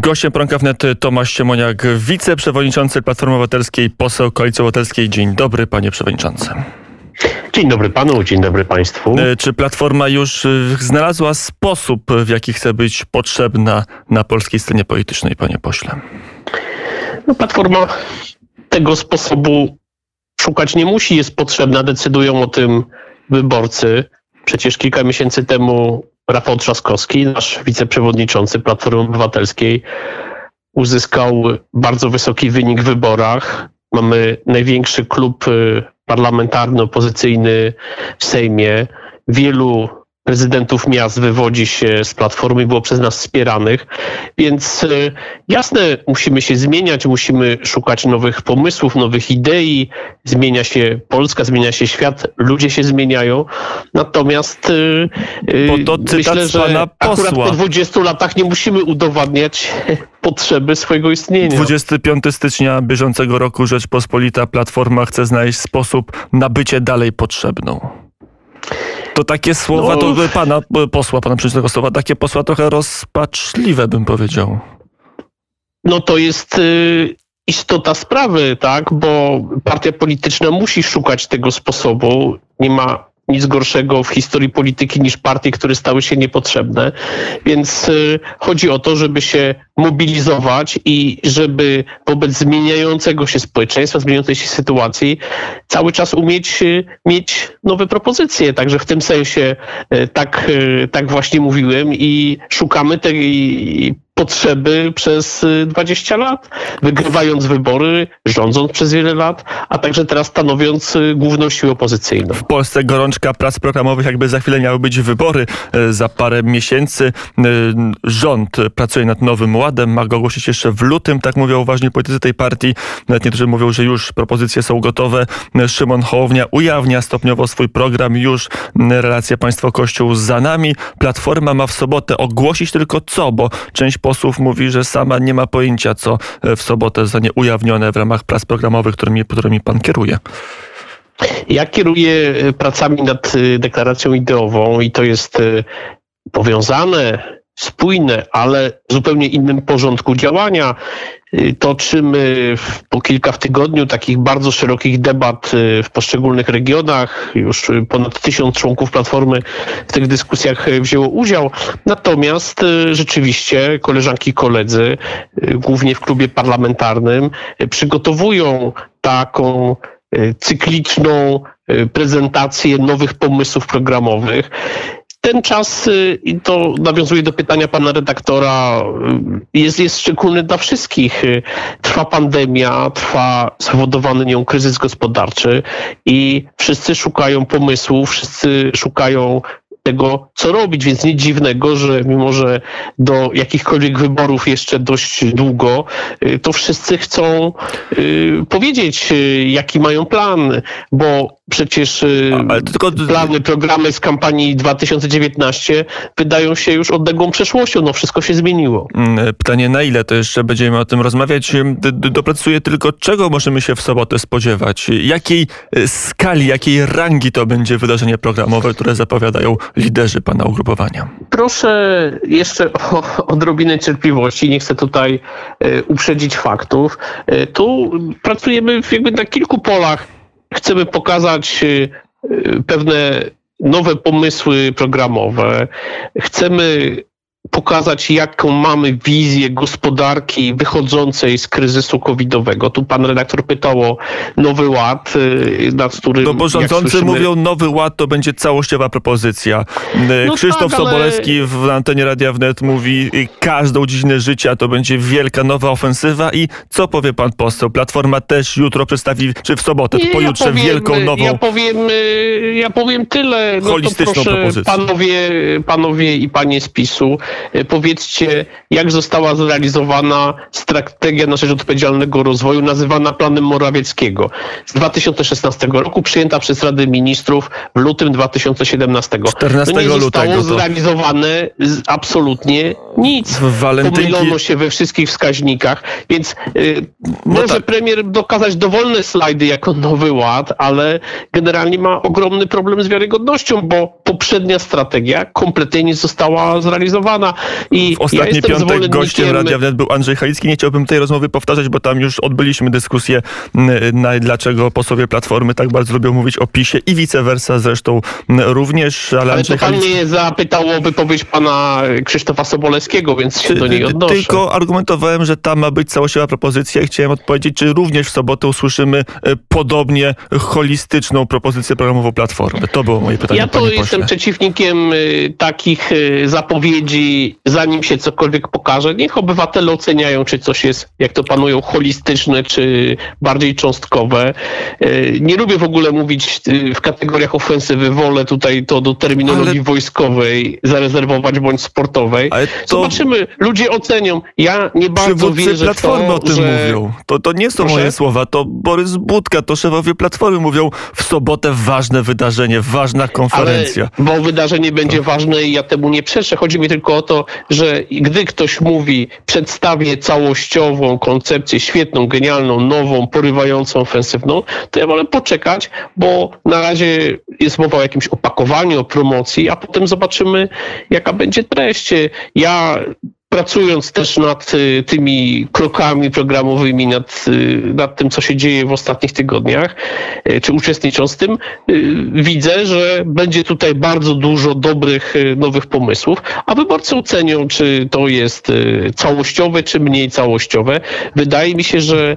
Gościem Poranka Wnet Tomasz Siemoniak, wiceprzewodniczący Platformy Obywatelskiej, poseł Koalicji Obywatelskiej. Dzień dobry, panie przewodniczący. Dzień dobry panu, dzień dobry państwu. E, czy Platforma już e, znalazła sposób, w jaki chce być potrzebna na polskiej scenie politycznej, panie pośle? No, Platforma tego sposobu szukać nie musi, jest potrzebna, decydują o tym wyborcy. Przecież kilka miesięcy temu Rafał Trzaskowski, nasz wiceprzewodniczący Platformy Obywatelskiej, uzyskał bardzo wysoki wynik w wyborach. Mamy największy klub y, parlamentarny, opozycyjny w Sejmie. Wielu prezydentów miast wywodzi się z platformy, było przez nas wspieranych. Więc e, jasne, musimy się zmieniać, musimy szukać nowych pomysłów, nowych idei. Zmienia się Polska, zmienia się świat, ludzie się zmieniają. Natomiast e, to myślę, że akurat po 20 latach nie musimy udowadniać potrzeby swojego istnienia. 25 stycznia bieżącego roku Rzeczpospolita Platforma chce znaleźć sposób na bycie dalej potrzebną. To takie słowa, no. to pana posła, pana przewodniczącego słowa, takie posła trochę rozpaczliwe bym powiedział. No to jest y, istota sprawy, tak, bo partia polityczna musi szukać tego sposobu. Nie ma nic gorszego w historii polityki niż partie, które stały się niepotrzebne. Więc y, chodzi o to, żeby się mobilizować i żeby wobec zmieniającego się społeczeństwa, zmieniającej się sytuacji cały czas umieć y, mieć nowe propozycje. Także w tym sensie y, tak, tak właśnie mówiłem i szukamy tej potrzeby przez 20 y, lat, wygrywając wybory, rządząc przez wiele lat, a także teraz stanowiąc y, główną siłę opozycyjną. W Polsce gorączka prac programowych, jakby za chwilę miały być wybory. Y, za parę miesięcy rząd pracuje nad nowym ładem, ma go ogłosić jeszcze w lutym, tak mówią ważni politycy tej partii. Nawet niektórzy mówią, że już propozycje są gotowe. Szymon Hołownia ujawnia stopniowo swój program, już relacja państwo-kościół za nami. Platforma ma w sobotę ogłosić tylko co, bo część posłów mówi, że sama nie ma pojęcia, co e, w sobotę zostanie ujawnione w ramach prac programowych, którymi, którymi pan kieruje. Ja kieruję e, pracami nad e, deklaracją ideową i to jest powiązane spójne, ale w zupełnie innym porządku działania. Y, toczymy po kilka w tygodniu takich bardzo szerokich debat y, w poszczególnych regionach. Już ponad tysiąc członków Platformy w tych dyskusjach wzięło udział. Natomiast y, rzeczywiście koleżanki i koledzy, głównie w klubie parlamentarnym, przygotowują taką cykliczną prezentację nowych pomysłów programowych ten czas, y, i to nawiązuje do pytania pana redaktora, y, jest, jest szczególny dla wszystkich. Y, trwa pandemia, trwa spowodowany nią kryzys gospodarczy i wszyscy szukają pomysłów, wszyscy szukają tego, co robić, więc nic dziwnego, że mimo, że do jakichkolwiek wyborów jeszcze dość długo, to wszyscy chcą powiedzieć, jaki mają plan, bo Przecież y, tylko... plany, programy z kampanii 2019 wydają się już odległą przeszłością. No wszystko się zmieniło. Mm, pytanie na ile to jeszcze będziemy o tym rozmawiać. Dopracuję tylko, czego możemy się w sobotę spodziewać? Jakiej y, skali, jakiej rangi to będzie wydarzenie programowe, które zapowiadają liderzy pana ugrupowania? Proszę jeszcze o odrobinę cierpliwości. Nie chcę tutaj y, uprzedzić faktów. Tu pracujemy jakby na kilku polach chcemy pokazać y, y, pewne nowe pomysły programowe. Chcemy pokazać, jaką mamy wizję gospodarki wychodzącej z kryzysu covidowego. Tu pan redaktor pytał o Nowy Ład, y, nad którym... No bo rządzący słyszymy... mówią, Nowy Ład to będzie całościowa propozycja. Y, no Krzysztof tak, Sobolewski ale... w antenie Radia Wnet mówi, y, każdą dziedzinę życia to będzie wielka nowa ofensywa i co powie pan poseł? Platforma też jutro przedstawi, czy w sobotę, pojutrze ja powiem, wielką nową... Ja powiem, ja powiem tyle. No holistyczną to proszę, propozycję. Panowie, panowie i panie z PiSu, powiedzcie, jak została zrealizowana strategia na rzecz odpowiedzialnego rozwoju nazywana planem Morawieckiego z 2016 roku, przyjęta przez Radę Ministrów w lutym 2017. 14 no nie zostało lutego zrealizowane absolutnie nic. Walentynki... Pomylono się we wszystkich wskaźnikach, więc yy, no może tak. premier dokazać dowolne slajdy jako nowy ład, ale generalnie ma ogromny problem z wiarygodnością, bo poprzednia strategia kompletnie nie została zrealizowana I w ostatni ja piątek gościem Radia Wnet był Andrzej Halicki. Nie chciałbym tej rozmowy powtarzać, bo tam już odbyliśmy dyskusję, na, dlaczego posłowie Platformy tak bardzo lubią mówić o PiSie i vice versa zresztą również. Ale, ale to pan Halicki... mnie zapytał o wypowiedź pana Krzysztofa Sobolewskiego, więc się do niej odnoszę. Tylko argumentowałem, że tam ma być całościowa propozycja i chciałem odpowiedzieć, czy również w sobotę usłyszymy e, podobnie holistyczną propozycję programową Platformy. To było moje pytanie, Ja to jestem przeciwnikiem y, takich y, zanim się cokolwiek pokaże. Niech obywatele oceniają, czy coś jest, jak to panują, holistyczne, czy bardziej cząstkowe. Y, nie lubię w ogóle mówić w kategoriach ofensywy. Wolę tutaj to do terminologii Ale... wojskowej zarezerwować bądź sportowej. To... Zobaczymy. Ludzie ocenią. Ja nie bardzo wierzę Platformy w to, o tym że... mówią. To, to nie są Proszę? moje słowa. To Borys Budka, to szefowie Platformy mówią w sobotę ważne wydarzenie, ważna konferencja. Ale, bo wydarzenie będzie to... ważne i ja temu nie przeczę. Chodzi mi tylko o to, że gdy ktoś mówi, przedstawię całościową koncepcję, świetną, genialną, nową, porywającą, ofensywną, to ja wolę poczekać, bo na razie jest mowa o jakimś opakowaniu, o promocji, a potem zobaczymy, jaka będzie treść. Ja pracując też nad y, tymi krokami programowymi, nad, y, nad tym, co się dzieje w ostatnich tygodniach, y, czy uczestnicząc w tym, widzę, że będzie tutaj bardzo dużo dobrych, nowych pomysłów, a wyborcy ocenią, czy to jest całościowe, czy mniej całościowe. Wydaje mi się, że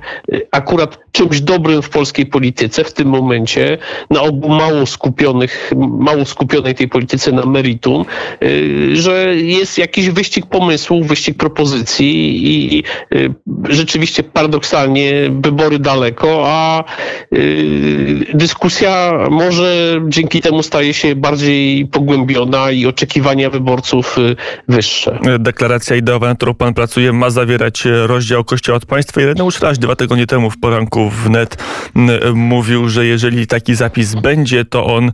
akurat czymś dobrym w polskiej polityce w tym momencie, na obu mało skupionych, mało skupionej tej polityce na meritum, że jest jakiś wyścig pomysłów, wyścig propozycji i y, rzeczywiście paradoksalnie wybory daleko, a y, dyskusja może dzięki temu staje się bardziej pogłębiona i oczekiwania wyborców y, wyższe. Deklaracja ideowa, na którą pan pracuje, ma zawierać rozdział Kościoła od państwa. Ireneusz Raś dwa tygodnie temu w poranku w net mówił, że jeżeli taki zapis będzie, to on,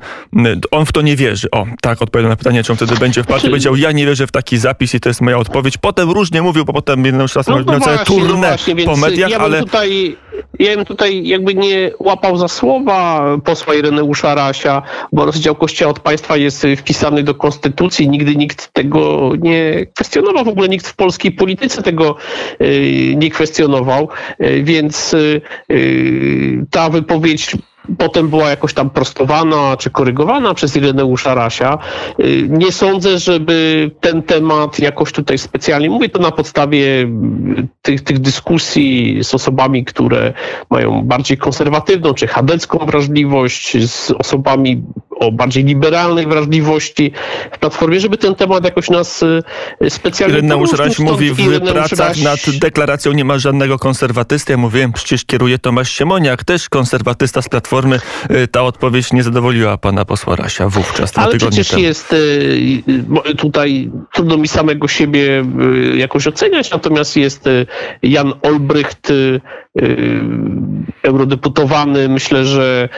on w to nie wierzy. O, tak odpowiadam na pytanie, czy on wtedy będzie w partii. Znaczy- powiedział, ja nie wierzę w taki zapis i to jest moja odpowiedź potem różnie mówił, bo potem jednym czasem no, no właśnie, turnę no po mediach, ja ale... Tutaj, ja bym tutaj jakby nie łapał za słowa posła Ireneusza Rasia, bo rozdział Kościoła od państwa jest wpisany do konstytucji, nigdy nikt tego nie kwestionował, w ogóle nikt w polskiej polityce tego y, nie kwestionował, y, więc y, ta wypowiedź potem była jakoś tam prostowana czy korygowana przez Ireneusza Rasia. Y, nie sądzę, żeby ten temat jakoś tutaj specjalnie, mówię to na podstawie mm, tych, tych dyskusji z osobami, które mają bardziej konserwatywną czy chadecką wrażliwość, z osobami o bardziej liberalnej wrażliwości w Platformie, żeby ten temat jakoś nas y, specjalnie... Ireneusz Raś mówi w pracach Raś... nad deklaracją nie ma żadnego konserwatysty. Ja mówiłem, przecież kieruje Tomasz Siemoniak, też konserwatysta z Platformy. Y, ta odpowiedź nie zadowoliła pana posła Rasia wówczas, dwa Ale przecież temu. jest y, tutaj, trudno mi samego siebie jakoś oceniać, natomiast jest Jan Olbrycht, eurodeputowany, myślę, że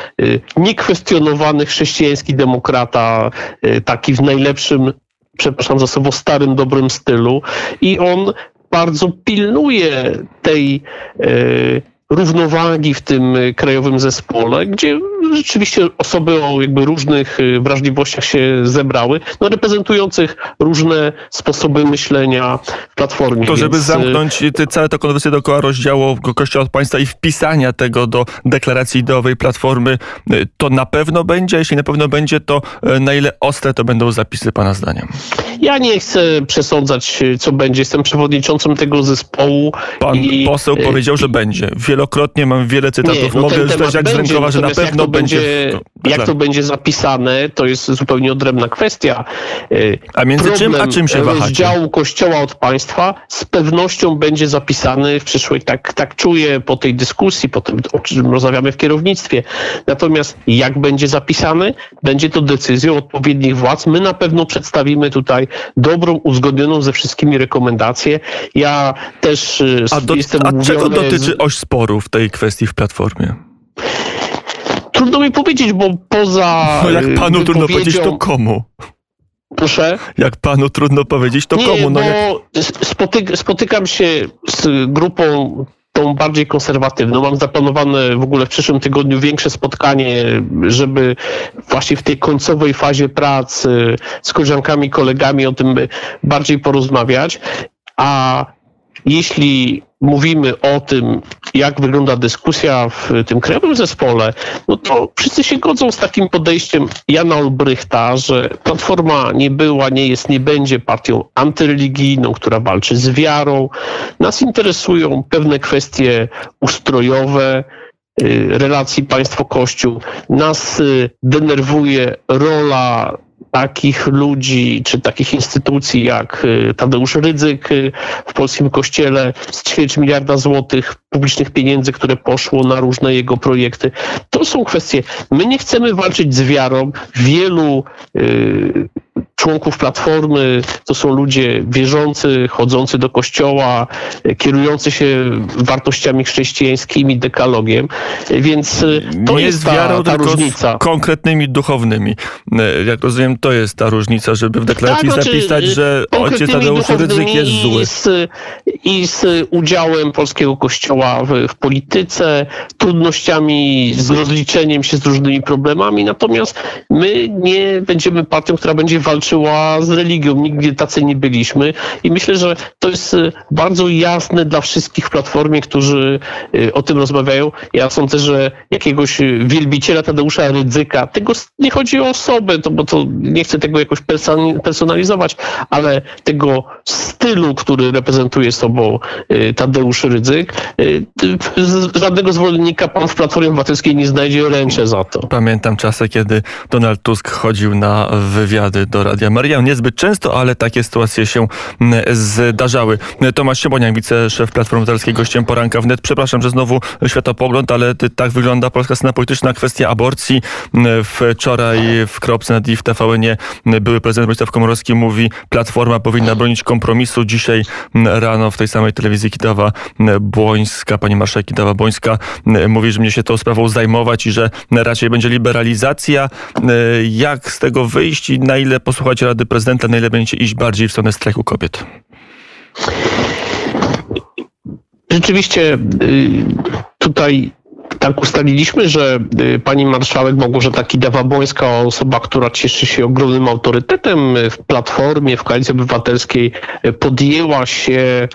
niekwestionowany chrześcijański demokrata, y, taki w najlepszym, przepraszam za słowo, starym, dobrym stylu. I on bardzo pilnuje tej y, równowagi w tym krajowym zespole, gdzie rzeczywiście osoby o jakby różnych y, wrażliwościach się zebrały, no reprezentujących różne sposoby myślenia w Platformie. To żeby więc... Y, zamknąć te, całe to konwersję dookoła rozdziału Kościoła od Państwa i wpisania tego do deklaracji ideowej Platformy, y, to na pewno będzie, jeśli na pewno będzie, to na ile ostre to będą zapisy Pana zdaniem? Ja nie chcę przesądzać, co będzie. Jestem przewodniczącym tego zespołu. Pan i... poseł powiedział, że będzie. Wielokrotnie mam wiele cytatów. Nie, no Mogę czytać jak z rękowa, że na pewno będzie, to, jak to będzie zapisane, to jest zupełnie odrębna kwestia. A między Problem czym a czym się wahacie? Rozdziału Kościoła od państwa z pewnością będzie zapisany w przyszłej, tak, tak czuję po tej dyskusji, po tym, o czym rozmawiamy w kierownictwie. Natomiast jak będzie zapisany, będzie to decyzją odpowiednich władz. My na pewno przedstawimy tutaj dobrą, uzgodnioną ze wszystkimi rekomendację. Ja też y, a do, jestem A czego dotyczy oś sporu w tej kwestii w Platformie? Trudno mi powiedzieć, bo poza. No jak panu trudno powiedzieć, to komu? Proszę? Jak panu trudno powiedzieć, to Nie, komu? No jak... spotyk spotykam się z grupą tą bardziej konserwatywną. Mam zaplanowane w ogóle w przyszłym tygodniu większe spotkanie, żeby właśnie w tej końcowej fazie pracy z koleżankami, kolegami o tym bardziej porozmawiać. A jeśli mówimy o tym, jak wygląda dyskusja w tym krajowym zespole, no to wszyscy się godzą z takim podejściem Jana Olbrychta, że Platforma nie była, nie jest, nie będzie partią antyreligijną, która walczy z wiarą. Nas interesują pewne kwestie ustrojowe, y, relacji państwo-kościół. Nas y, denerwuje rola takich ludzi czy takich instytucji jak y, Tadeusz Rydzyk y, w polskim kościele z ćwierć miliarda złotych publicznych pieniędzy, które poszło na różne jego projekty. To są kwestie. My nie chcemy walczyć z wiarą. Wielu yy, członków Platformy to są ludzie wierzący, chodzący do kościoła, kierujący się wartościami chrześcijańskimi, dekalogiem, więc to Nie jest ta, wiarą, ta różnica. konkretnymi duchownymi. E, Jak rozumiem, to jest ta różnica, żeby w deklaracji Tak, znaczy, zapisać, że ojciec Tadeusz Rydzyk jest zły. I z, I z udziałem polskiego kościoła w, w polityce, trudnościami z rozliczeniem się z różnymi problemami. Natomiast my nie będziemy partią, która będzie walczyła z religią. Nigdy tacy nie byliśmy. I myślę, że to jest y, bardzo jasne dla wszystkich w Platformie, którzy y, o tym rozmawiają. Ja sądzę, że jakiegoś y, wielbiciela Tadeusza Rydzyka, tego nie chodzi o osobę, to, bo to nie chcę tego jakoś person- personalizować, ale tego stylu, który reprezentuje sobą Tadeusz Rydzyk, żadnego zwolennika pan w Platformie Obywatelskiej nie znajdzie ręcze za to. Pamiętam czasy, kiedy Donald Tusk chodził na wywiady do Radia Maria. Niezbyt często, ale takie sytuacje się mm, zdarzały. Tomasz Sieboniak, wiceszef Platformy Obywatelskiej, gościem poranka wnet. Przepraszam, że znowu światopogląd, ale tak wygląda polska scena polityczna. Kwestia aborcji. Mm, Wczoraj w Kropce na w TVN-ie były prezydent Władysław Komorowski mówi, Platforma powinna bronić kompromisu. Dzisiaj mm, rano w tej samej telewizji Kidawa mm, Błońska, pani marszałek Kidawa Błońska mm, mówi, że będzie się tą sprawą zajmować i że raczej będzie liberalizacja. Mm, Jak z tego wyjść i na ile posłuchać rady prezydenta, na ile będziecie iść bardziej w stronę strajku kobiet? Rzeczywiście y, tutaj tak ustaliliśmy, że y, pani marszałek Małgorzata Kidawa-Błońska, osoba, która cieszy się ogromnym autorytetem w Platformie, w Koalicji Obywatelskiej, y, podjęła się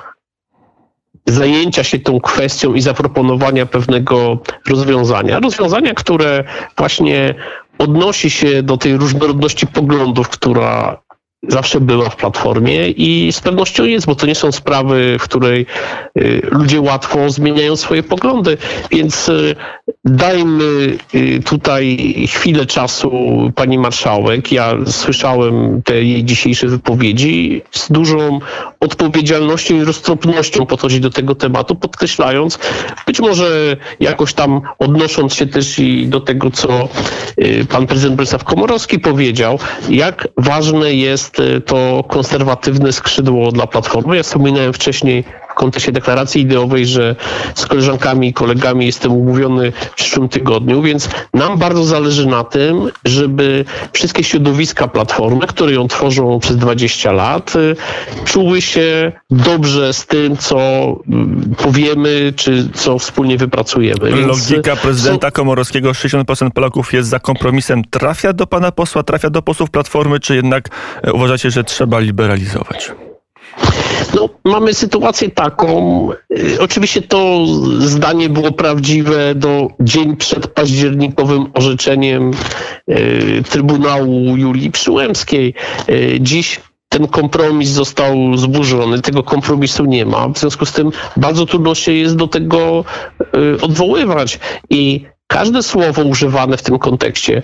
zajęcia się tą kwestią i zaproponowania pewnego rozwiązania. Rozwiązania, które właśnie odnosi się do tej różnorodności poglądów, która zawsze była w platformie i z pewnością jest, bo to nie są sprawy, w której y, ludzie łatwo zmieniają swoje poglądy, więc y, dajmy y, tutaj chwilę czasu pani marszałek. Ja słyszałem te jej dzisiejsze wypowiedzi z dużą odpowiedzialnością i roztropnością podchodzi do tego tematu, podkreślając, być może jakoś tam odnosząc się też i do tego, co pan prezydent Bolesław Komorowski powiedział, jak ważne jest to konserwatywne skrzydło dla Platformy. Ja wspominałem wcześniej w kontekście deklaracji ideowej, że z koleżankami i kolegami jestem umówiony w przyszłym tygodniu, więc nam bardzo zależy na tym, żeby wszystkie środowiska Platformy, które ją tworzą przez 20 lat, y, czuły się dobrze z tym, co mm, powiemy, czy co wspólnie wypracujemy. Więc, y, Logika prezydenta Komorowskiego, 60% Polaków jest za kompromisem. Trafia do pana posła, trafia do posłów Platformy, czy jednak uważacie, że trzeba liberalizować? No, mamy sytuację taką. y, Oczywiście to zdanie było prawdziwe do dzień przed październikowym orzeczeniem y, Trybunału Julii Przyłębskiej. Y, Dziś ten kompromis został zburzony, tego kompromisu nie ma. W związku z tym bardzo trudno się jest do tego odwoływać. I każde słowo używane w tym kontekście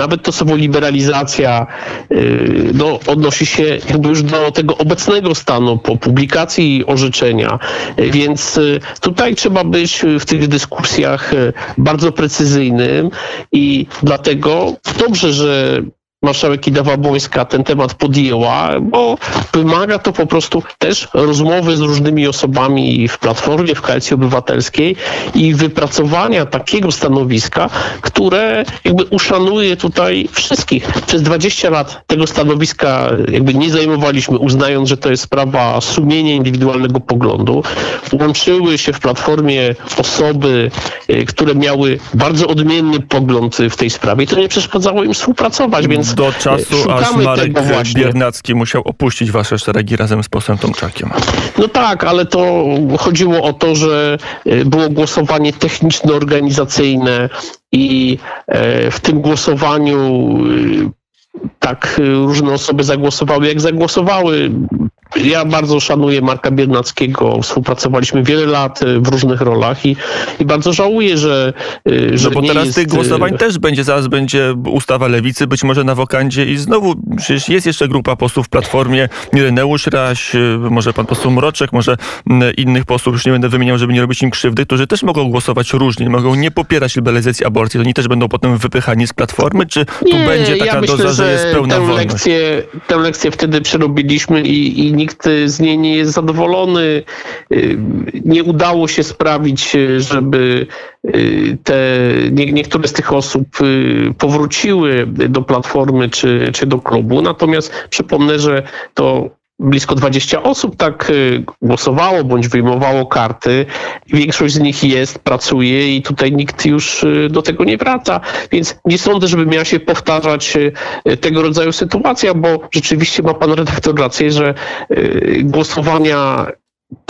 nawet to słowo liberalizacja yy, no, odnosi się jakby już do tego obecnego stanu po publikacji orzeczenia, więc yy, tutaj trzeba być w tych dyskusjach yy, bardzo precyzyjnym i dlatego dobrze, że marszałek Kidawa-Błońska ten temat podjęła, bo wymaga to po prostu też rozmowy z różnymi osobami w Platformie, w Koalicji Obywatelskiej i wypracowania takiego stanowiska, które jakby uszanuje tutaj wszystkich. Przez 20 lat tego stanowiska jakby nie zajmowaliśmy, uznając, że to jest sprawa sumienia indywidualnego poglądu. Łączyły się w Platformie osoby, y, które miały bardzo odmienny pogląd w tej sprawie i to nie przeszkadzało im współpracować, więc Do czasu, aż Marek. Biernacki musiał opuścić wasze szeregi razem z posłem Tomczakiem. No tak, ale to chodziło o to, że e, było głosowanie techniczno-organizacyjne i e, w tym głosowaniu e, tak e, różne osoby zagłosowały, jak zagłosowały. Ja bardzo szanuję Marka Biernackiego, współpracowaliśmy wiele lat e, w różnych rolach i, i bardzo żałuję, że, e, że No bo teraz jest, tych głosowań też będzie, zaraz będzie ustawa lewicy, być może na wokandzie i znowu przecież jest jeszcze grupa posłów w Platformie, Ireneusz Raś, y, może pan poseł Mroczek, może mm, innych posłów, już nie będę wymieniał, żeby nie robić im krzywdy, którzy też mogą głosować różnie, mogą nie popierać liberalizacji aborcji, to oni też będą potem wypychani z Platformy, czy tu Nie, będzie taka ja myślę, doza, że jest pełna tę wolność? lekcję, tę lekcję wtedy przerobiliśmy i, i nikt z niej nie jest zadowolony. Y, Nie udało się sprawić, y, żeby y, te, nie, niektóre z tych osób powróciły do Platformy czy, czy do klubu. Natomiast przypomnę, że to blisko 20 osób tak y, głosowało bądź wyjmowało karty. Większość z nich jest, pracuje i tutaj nikt już y, do tego nie wraca. Więc nie sądzę, żeby miała się powtarzać y, tego rodzaju sytuacja, bo rzeczywiście ma pan redaktor rację, że głosowania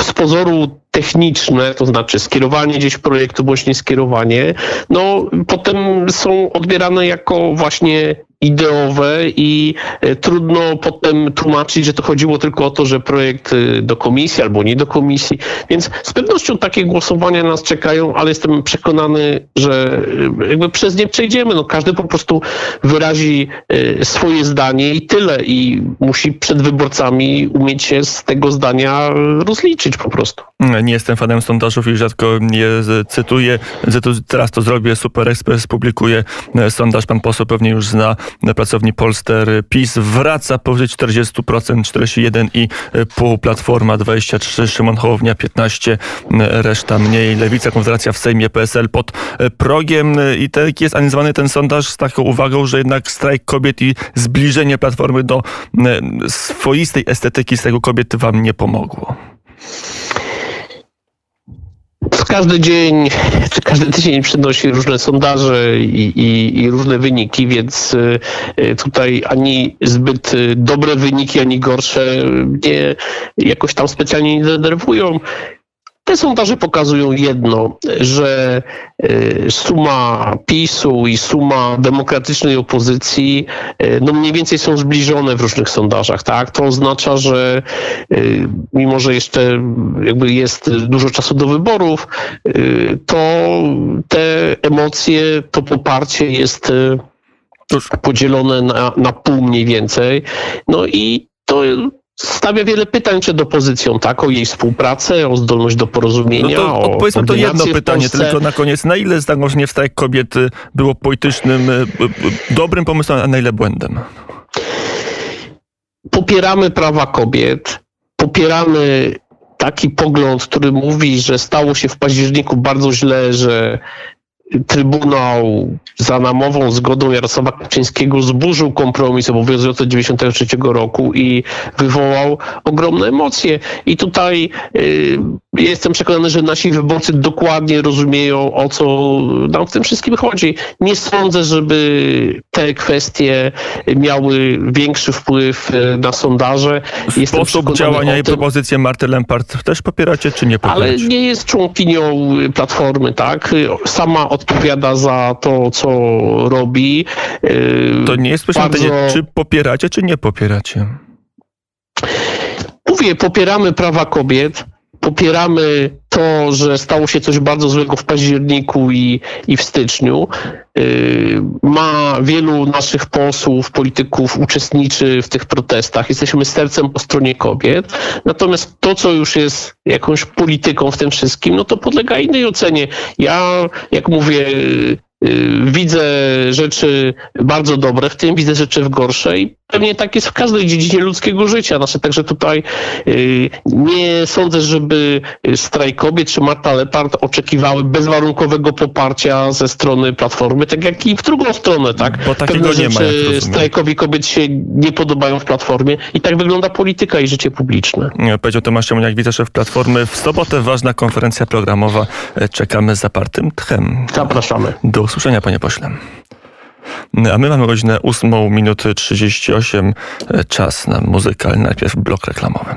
z pozoru techniczne, to znaczy skierowanie gdzieś projektu bądź nie skierowanie, no potem są odbierane jako właśnie ideowe i e, trudno potem tłumaczyć, że to chodziło tylko o to, że projekt e, do komisji albo nie do komisji. Więc z pewnością takie głosowania nas czekają, ale jestem przekonany, że e, jakby przez nie przejdziemy. No, każdy po prostu wyrazi swoje zdanie i tyle. I musi przed wyborcami umieć się z tego zdania rozliczyć po prostu. Nie jestem fanem sondażów i rzadko je cytuję. Teraz to zrobię. Super Express publikuje sondaż. Pan poseł pewnie już zna. Na pracowni Polster PiS wraca powyżej 40%, 41,5%. Platforma 23%, Szymon Hołownia 15%, e, reszta mniej. Lewica, Konfederacja w Sejmie, PSL pod progiem. I tak jest analizowany ten sondaż z taką uwagą, że jednak strajk kobiet i zbliżenie Platformy do e, swoistej estetyki strajku kobiet wam nie pomogło. Każdy dzień, czy każdy tydzień przynosi różne sondaże i, i, i różne wyniki, więc y, y, tutaj ani zbyt dobre wyniki, ani gorsze mnie jakoś tam specjalnie nie denerwują. Te sondaże pokazują jedno, że y, suma PiSu i suma demokratycznej opozycji y, no mniej więcej są zbliżone w różnych sondażach. Tak? To oznacza, że y, mimo, że jeszcze jakby jest dużo czasu do wyborów, to te emocje, to poparcie jest podzielone na, na pół mniej więcej. No i to stawia wiele pytań przed opozycją, tak? O jej współpracę, o zdolność do No porozumienia, to o odpowiedzmy to jedno pytanie, tylko na koniec. Na ile zagrożenie w strajk kobiet było politycznym, y, y, dobrym pomysłem, a na ile błędem? popieramy prawa kobiet, popieramy taki pogląd, który mówi, że stało się w październiku bardzo źle, że Trybunał za namową zgodą Jarosława Kaczyńskiego zburzył kompromis obowiązujący od 1993 roku i wywołał ogromne emocje. I tutaj y, jestem przekonany, że nasi wyborcy dokładnie rozumieją, o co nam w tym wszystkim chodzi. Nie sądzę, żeby te kwestie miały większy wpływ y, na sondaże. Jestem Sposób działania i tym, propozycję Marty Lempart też popieracie, czy nie ale popieracie? nie jest członkinią Platformy, tak? Sama odpowiada za to, co robi. Y, To nie jest bardzo- pytanie, czy popieracie, czy nie popieracie? Mówię, popieramy prawa kobiet, popieramy to, że stało się coś bardzo złego w październiku i, i w styczniu. Yy, Ma wielu naszych posłów, polityków uczestniczy w tych protestach. Jesteśmy sercem po stronie kobiet. Natomiast to, co już jest jakąś polityką w tym wszystkim, no to podlega innej ocenie. Ja, jak mówię, y, widzę rzeczy bardzo dobre w tym, widzę rzeczy w gorsze i pewnie tak jest w każdej dziedzinie ludzkiego życia. Znaczy, także tutaj y, nie sądzę, żeby strajk kobiet czy Marta Lepard oczekiwały bezwarunkowego poparcia ze strony Platformy, tak jak i w drugą stronę, tak? Bo takiego Pewne nie ma, rzeczy rozumiem. strajkowi kobiet się nie podobają w Platformie i tak wygląda polityka i życie publiczne. Powiedział Tomasz Ciemoniak, wiceszef Platformy. W sobotę ważna konferencja programowa. E, Czekamy z zapartym tchem. Zapraszamy. Do usłyszenia, panie pośle. A my mamy godzinę 8 minut 38. E, Czas na muzykę, ale najpierw blok reklamowy.